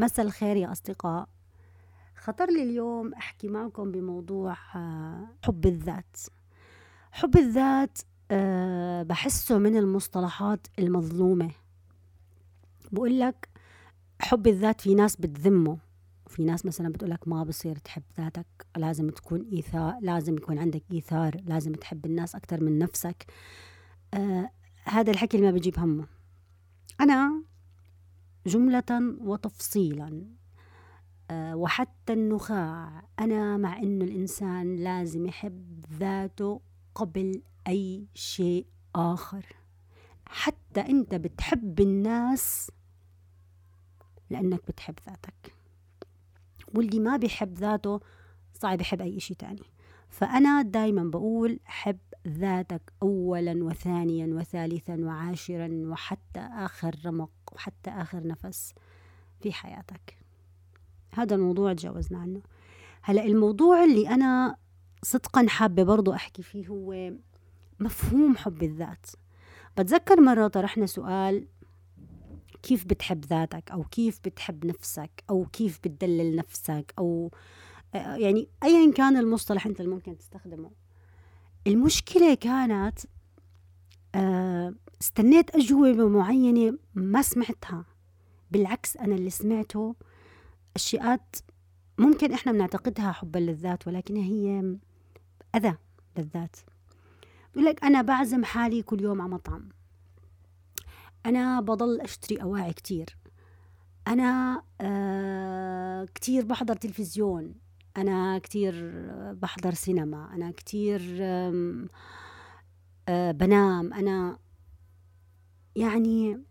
مساء الخير يا أصدقاء. خطر لي اليوم أحكي معكم بموضوع آه، حب الذات. حب الذات آه، بحسه من المصطلحات المظلومة. بقول لك حب الذات في ناس بتذمه. في ناس مثلا بتقول لك ما بصير تحب ذاتك لازم تكون إيثار لازم يكون عندك إيثار لازم تحب الناس أكثر من نفسك. آه هذا الحكي اللي ما بجيب همه. أنا جملة وتفصيلا. آه وحتى النخاع. أنا مع إنه الإنسان لازم يحب ذاته قبل أي شيء آخر. حتى أنت بتحب الناس لأنك بتحب ذاتك. واللي ما بيحب ذاته صعب يحب أي شيء تاني. فأنا دايما بقول حب ذاتك أولا وثانيا وثالثا وعاشرا وحتى آخر رمق. وحتى آخر نفس في حياتك. هذا الموضوع تجاوزنا عنه. هلا الموضوع اللي أنا صدقا حابة برضو أحكي فيه هو مفهوم حب الذات. بتذكر مرة طرحنا سؤال كيف بتحب ذاتك؟ أو كيف بتحب نفسك؟ أو كيف بتدلل نفسك؟ أو يعني أيا كان المصطلح أنت اللي ممكن تستخدمه. المشكلة كانت آه، استنيت أجوبة معينة ما سمعتها. بالعكس أنا اللي سمعته أشياءات ممكن إحنا بنعتقدها حبا للذات ولكن هي أذى للذات. بقول لك أنا بعزم حالي كل يوم على مطعم. أنا بضل أشتري أواعي كتير. أنا آه كتير بحضر تلفزيون. أنا كتير بحضر سينما. أنا كتير آه بنام. أنا يعني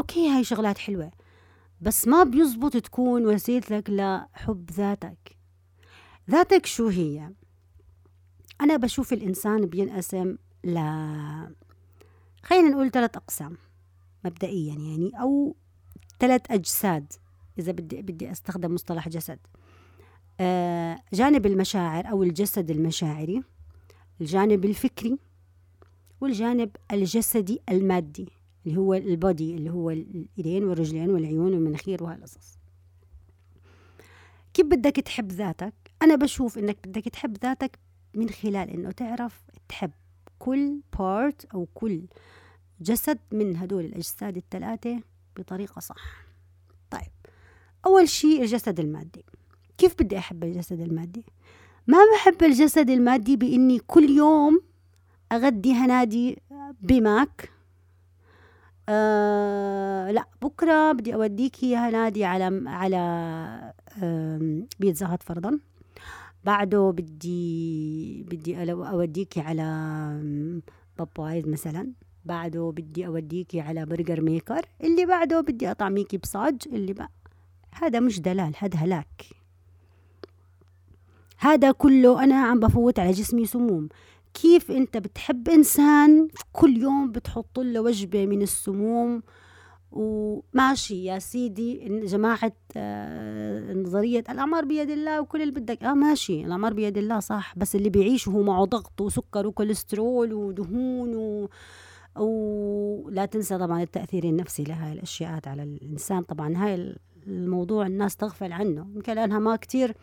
أوكي هاي شغلات حلوة بس ما بيزبط تكون وسيلتك لحب ذاتك. ذاتك شو هي؟ أنا بشوف الإنسان بينقسم ل خلينا نقول ثلاث أقسام مبدئيا يعني أو ثلاث أجساد إذا بدي بدي أستخدم مصطلح جسد. آه جانب المشاعر أو الجسد المشاعري الجانب الفكري والجانب الجسدي المادي. اللي هو البودي اللي هو الإيدين والرجلين والعيون والمناخير وهالقصص كيف بدك تحب ذاتك؟ أنا بشوف إنك بدك تحب ذاتك من خلال إنه تعرف تحب كل بارت أو كل جسد من هدول الأجساد الثلاثة بطريقة صح. طيب أول شيء الجسد المادي. كيف بدي أحب الجسد المادي؟ ما بحب الجسد المادي بإني كل يوم أغدي هنادي بماك آه لا بكرة بدي أوديكي هنادي على على بيتزا هات فرضا. بعده بدي بدي أوديكي على بابايز مثلا. بعده بدي أوديكي على برجر ميكر. اللي بعده بدي أطعميكي بصاج. اللي بقى هذا مش دلال هذا هلاك. هذا كله أنا عم بفوت على جسمي سموم. كيف أنت بتحب إنسان كل يوم بتحط له وجبة من السموم؟ وماشي يا سيدي جماعة آه نظرية الأعمار بيد الله وكل اللي بدك. آه ماشي الأعمار بيد الله صح بس اللي بيعيش وهو معه ضغط وسكر وكوليسترول ودهون و ولا تنسى طبعا التأثير النفسي لهاي الأشياء على الإنسان. طبعا هاي الموضوع الناس تغفل عنه. يمكن لأنها ما كتير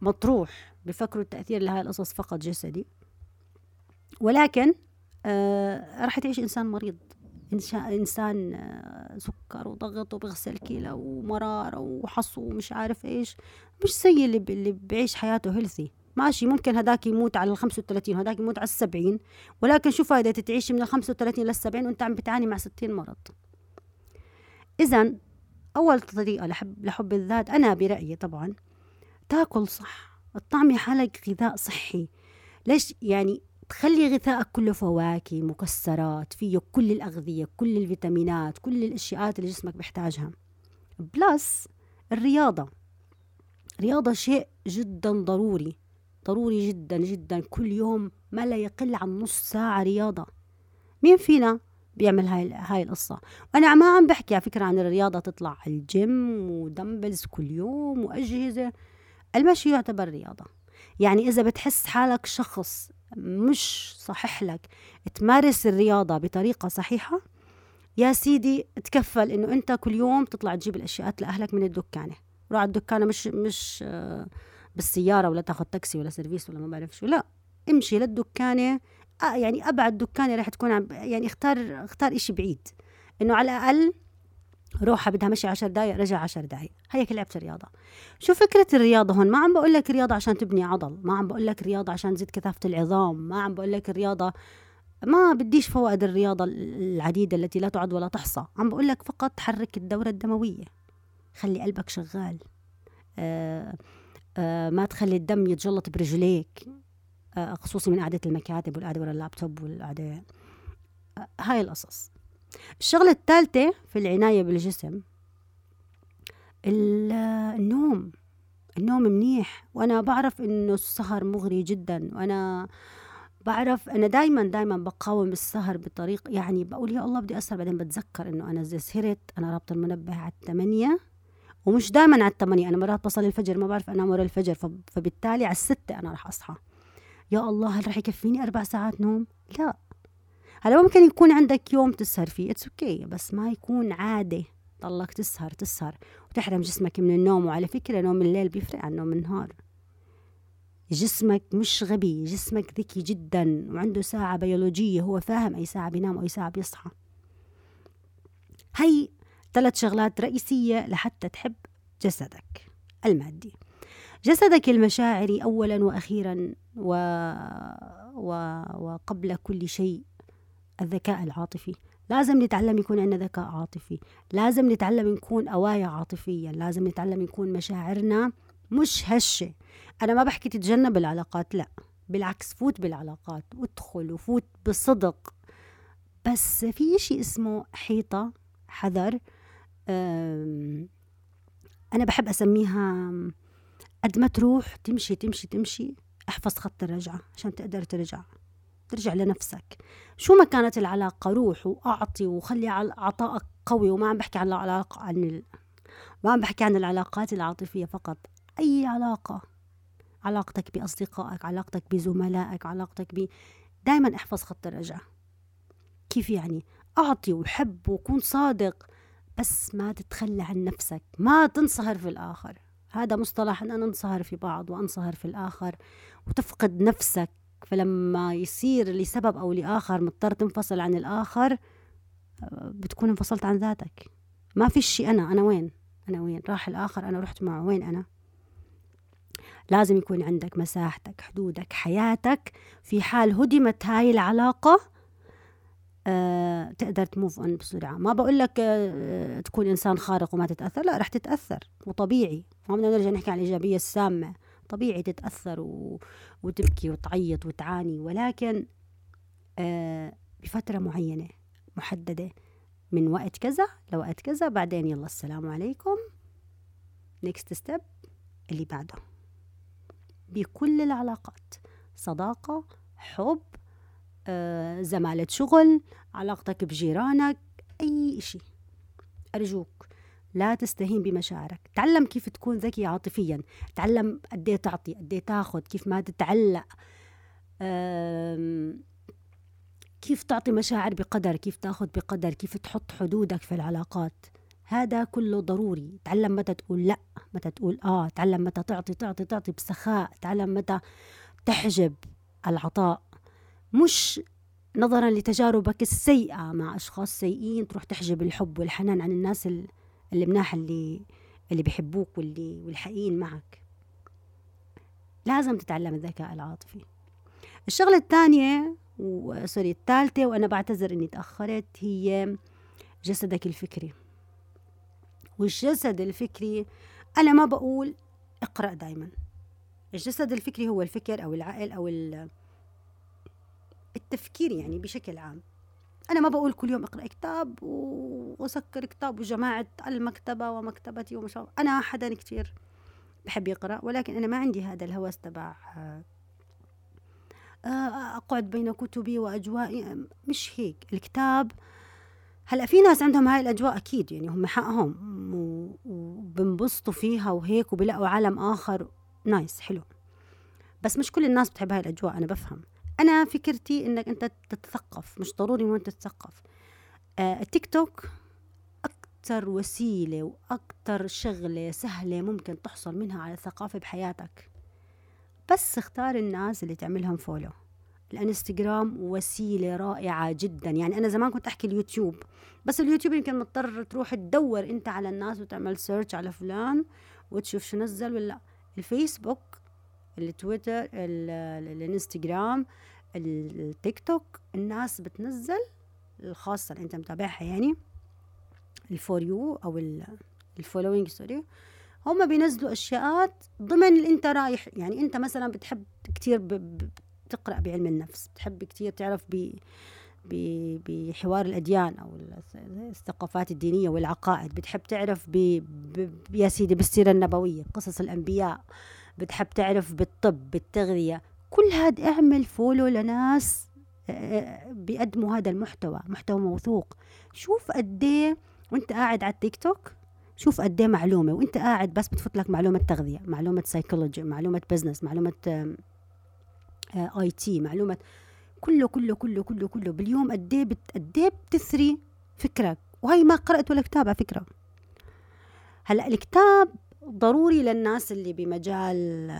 مطروح بفكروا التأثير لهاي القصص فقط جسدي. ولكن آه راح تعيش إنسان مريض. إنسان آه سكر وضغط وبغسل كلى ومرارة وحصو ومش عارف إيش. مش زي اللي, بيعيش حياته هيلثي ماشي ممكن هداك يموت على ال 35 وهداك يموت على ال 70 ولكن شو فايدة تعيش من ال 35 لل 70 وأنت عم بتعاني مع 60 مرض. إذا أول طريقة لحب لحب الذات أنا برأيي طبعا تاكل صح. تطعمي حالك غذاء صحي. ليش؟ يعني تخلي غذائك كله فواكه مكسرات فيه كل الأغذية كل الفيتامينات كل الأشياء اللي جسمك بيحتاجها. plus الرياضة. رياضة شيء جدا ضروري ضروري جدا جدا. كل يوم ما لا يقل عن نص ساعة رياضة. مين فينا بيعمل هاي هاي القصة؟ أنا ما عم بحكي على فكرة عن الرياضة تطلع على ال gym و dumbbells كل يوم وأجهزة. المشي يعتبر رياضة. يعني إذا بتحس حالك شخص مش صحيح لك. تمارس الرياضة بطريقة صحيحة. يا سيدي تكفل إنه أنت كل يوم تطلع تجيب الأشياء لأهلك من الدكانة. روح على الدكانة مش مش آه، بالسيارة ولا تاخذ تاكسي ولا سيرفيس ولا ما بعرف شو. لا امشي للدكانة. آه يعني أبعد دكانة رح تكون يعني اختار اختار إشي بعيد. إنه على الأقل روحها بدها مشي عشر دقايق رجع عشر دقايق. هيك لعبت الرياضة. شو فكرة الرياضة هون؟ ما عم بقول لك رياضة عشان تبني عضل ما عم بقول لك رياضة عشان تزيد كثافة العظام ما عم بقول لك الرياضة ما بديش فوائد الرياضة العديدة التي لا تعد ولا تحصى. عم بقول لك فقط حرك الدورة الدموية. خلي قلبك شغال. آه آه ما تخلي الدم يتجلط برجليك. آه خصوصي من قعدة المكاتب والقعدة ورا اللابتوب والقعدة. آه هاي القصص. الشغلة الثالثة في العناية بالجسم النوم. النوم منيح. وأنا بعرف إنه السهر مغري جدا. وأنا بعرف أنا دايما دايما بقاوم السهر بطريق يعني بقول يا الله بدي أسهر بعدين بتذكر إنه أنا إذا سهرت أنا رابط المنبه على الثمانية ومش دائما على الثمانية أنا مرات بصلي الفجر ما بعرف أنام ورا الفجر فبالتالي على الستة أنا رح أصحى. يا الله هل رح يكفيني أربع ساعات نوم؟ لا. هلا ممكن يكون عندك يوم تسهر فيه. it's okay okay. بس ما يكون عادة. تضلك تسهر تسهر. وتحرم جسمك من النوم. وعلى فكرة نوم الليل بيفرق عن نوم النهار. جسمك مش غبي جسمك ذكي جدا. وعنده ساعة بيولوجية هو فاهم أي ساعة بينام وأي ساعة بيصحى. هي ثلاث شغلات رئيسية لحتى تحب جسدك المادي. جسدك المشاعري أولا وأخيرا و... و... وقبل كل شيء الذكاء العاطفي. لازم نتعلم يكون عندنا ذكاء عاطفي. لازم نتعلم نكون أوايا عاطفيا لازم نتعلم يكون مشاعرنا مش هشة. أنا ما بحكي تتجنب العلاقات لا. بالعكس فوت بالعلاقات. وادخل وفوت بصدق. بس في إشي اسمه حيطة حذر. أنا بحب أسميها قد ما تروح تمشي تمشي تمشي. أحفظ خط الرجعة عشان تقدر ترجع. ترجع لنفسك. شو ما كانت العلاقة؟ روح وأعطي وخلي عطائك قوي وما عم بحكي عن العلاقة عن ال... ما عم بحكي عن العلاقات العاطفية فقط. أي علاقة؟ علاقتك بأصدقائك علاقتك بزملائك علاقتك ب دائما احفظ خط الرجعة. كيف يعني؟ أعطي وحب وكون صادق بس ما تتخلى عن نفسك ما تنصهر في الآخر. هذا مصطلح أن ننصهر في بعض وأنصهر في الآخر وتفقد نفسك. فلما يصير لسبب أو لآخر مضطر تنفصل عن الآخر بتكون انفصلت عن ذاتك. ما في شيء أنا أنا وين؟ أنا وين؟ راح الآخر أنا رحت معه. وين أنا؟ لازم يكون عندك مساحتك حدودك حياتك في حال هدمت هاي العلاقة أه تقدر تموف أون بسرعة. ما بقول لك أه تكون إنسان خارق وما تتأثر لا رح تتأثر وطبيعي. ما بدنا نرجع نحكي عن الإيجابية السامة. طبيعي تتأثر و... وتبكي وتعيط وتعاني ولكن آه بفترة معينة محددة من وقت كذا لوقت كذا بعدين يلا السلام عليكم next step اللي بعده. بكل العلاقات صداقة حب آه، زمالة شغل علاقتك بجيرانك أي شيء أرجوك لا تستهين بمشاعرك. تعلم كيف تكون ذكي عاطفيا. تعلم قد إيه تعطي قد إيه تاخذ كيف ما تتعلق. كيف تعطي مشاعر بقدر كيف تاخذ بقدر كيف تحط حدودك في العلاقات. هذا كله ضروري. تعلم متى تقول لا متى تقول آه. تعلم متى تعطي تعطي تعطي بسخاء. تعلم متى تحجب العطاء. مش نظرا لتجاربك السيئة مع أشخاص سيئين تروح تحجب الحب والحنان عن الناس المناح اللي اللي بيحبوك واللي والحقيقيين معك. لازم تتعلم الذكاء العاطفي. الشغلة الثانية سوري الثالثة وأنا بعتذر إني تأخرت هي جسدك الفكري. والجسد الفكري أنا ما بقول اقرأ دايما. الجسد الفكري هو الفكر أو العقل أو التفكير يعني بشكل عام. أنا ما بقول كل يوم أقرأ كتاب وأسكر كتاب وجماعة المكتبة ومكتبتي ومش أنا حدا كتير بحب يقرأ ولكن أنا ما عندي هذا الهوس تبع آه، أقعد بين كتبي وأجوائي. مش هيك. الكتاب هلأ في ناس عندهم هاي الأجواء أكيد يعني هم حقهم. وبنبسطوا فيها وهيك وبلاقوا عالم آخر. nice حلو. بس مش كل الناس بتحب هاي الأجواء أنا بفهم. أنا فكرتي إنك أنت تتثقف مش ضروري إنه أنت تتثقف. آه التيك توك أكتر وسيلة وأكتر شغلة سهلة ممكن تحصل منها على ثقافة بحياتك. بس اختار الناس اللي تعملهم follow الإنستغرام وسيلة رائعة جدا. يعني أنا زمان كنت أحكي اليوتيوب بس اليوتيوب يمكن مضطر تروح تدور أنت على الناس وتعمل search على فلان وتشوف شو نزل ولا الفيسبوك التويتر الإنستغرام التيك توك الناس بتنزل الخاصة اللي انت متابعها يعني ال for you أو ال following sorry هم بينزلوا أشياءات ضمن اللي انت رايح. يعني انت مثلا بتحب كثير تقرأ بعلم النفس بتحب كثير تعرف ب بحوار الأديان أو الثقافات الدينية والعقائد. بتحب تعرف. ب... يا سيدي بالسيرة النبوية قصص الأنبياء. بتحب تعرف بالطب بالتغذية. كل هذا اعمل فولو لناس بيقدموا هذا المحتوى محتوى موثوق. شوف قد وانت قاعد على التيك توك شوف قد معلومة وانت قاعد بس بتفوت لك معلومة تغذية معلومة psychology معلومة business معلومة IT معلومة كله كله كله كله كله. باليوم قد إيه قد بتثري فكرك وهي ما قرأت ولا كتاب على فكرة. هلأ الكتاب ضروري للناس اللي بمجال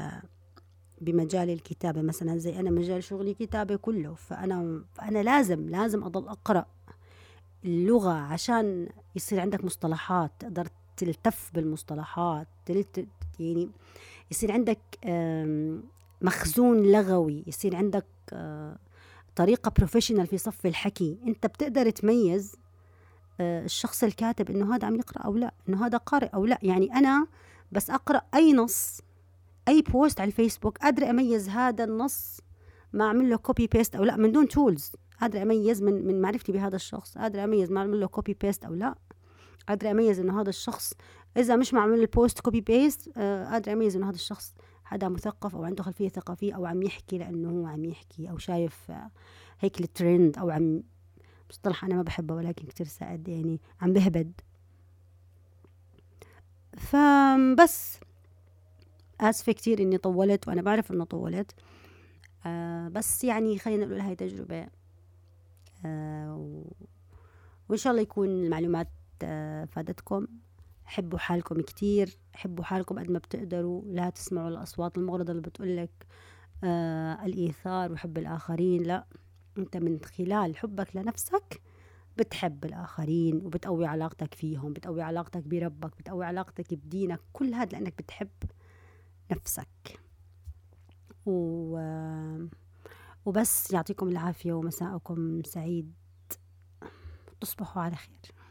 بمجال الكتابة. مثلا زي أنا مجال شغلي كتابة كله فأنا فأنا لازم لازم أضل أقرأ اللغة عشان يصير عندك مصطلحات تقدر تلتف بالمصطلحات يعني يصير عندك مخزون لغوي يصير عندك آه، طريقة professional في صف الحكي. أنت بتقدر تميز آه، الشخص الكاتب إنه هذا عم يقرأ أو لا إنه هذا قارئ أو لا. يعني أنا بس أقرأ أي نص أي post على الفيسبوك قادرة أميز هذا النص معمول له copy paste أو لا من دون tools قادرة أميز من من معرفتي بهذا الشخص. قادرة أميز معمول له copy paste أو لا. قادرة أميز إنه هذا الشخص إذا مش معمول البوست copy paste قادرة أميز إنه هذا الشخص هذا مثقف أو عنده خلفية ثقافية أو عم يحكي لأنه هو عم يحكي أو شايف آه، هيك الترند أو عم مصطلح أنا ما بحبه ولكن كتير سائد يعني عم بهبد. فبس آسفة كتير إني طولت وأنا بعرف إنه طولت. آه بس يعني خلينا نقول هاي تجربة. آه وإن شاء الله يكون المعلومات آه فادتكم. حبوا حالكم كتير حبوا حالكم قد ما بتقدروا. لا تسمعوا الأصوات المغرضة اللي بتقولك آه الإيثار وحب الآخرين. لا أنت من خلال حبك لنفسك بتحب الآخرين وبتقوي علاقتك فيهم بتقوي علاقتك بربك بتقوي علاقتك بدينك. كل هذا لأنك بتحب. نفسك. و... وبس يعطيكم العافية ومساءكم سعيد. تصبحوا على خير.